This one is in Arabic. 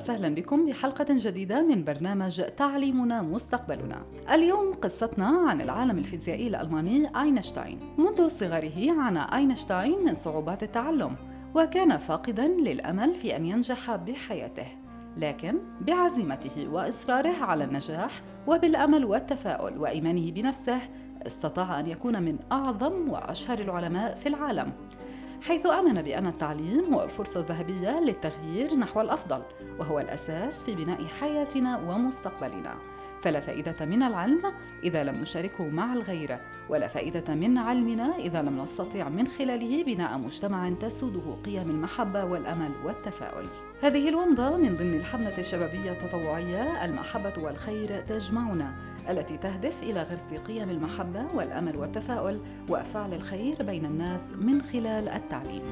وسهلا بكم بحلقة جديدة من برنامج تعليمنا مستقبلنا. اليوم قصتنا عن العالم الفيزيائي الألماني أينشتاين. منذ صغره عانى أينشتاين من صعوبات التعلم، وكان فاقدا للأمل في أن ينجح بحياته. لكن بعزيمته وإصراره على النجاح وبالأمل والتفاؤل وإيمانه بنفسه استطاع أن يكون من أعظم وأشهر العلماء في العالم. حيث آمن بأن التعليم هو الفرصة الذهبية للتغيير نحو الأفضل وهو الأساس في بناء حياتنا ومستقبلنا. فلا فائدة من العلم إذا لم نشاركه مع الغير ولا فائدة من علمنا إذا لم نستطيع من خلاله بناء مجتمع تسوده قيم المحبة والأمل والتفاؤل. هذه الومضة من ضمن الحملة الشبابية التطوعية المحبة والخير تجمعنا التي تهدف إلى غرس قيم المحبة والأمل والتفاؤل وأفعال الخير بين الناس من خلال التعليم.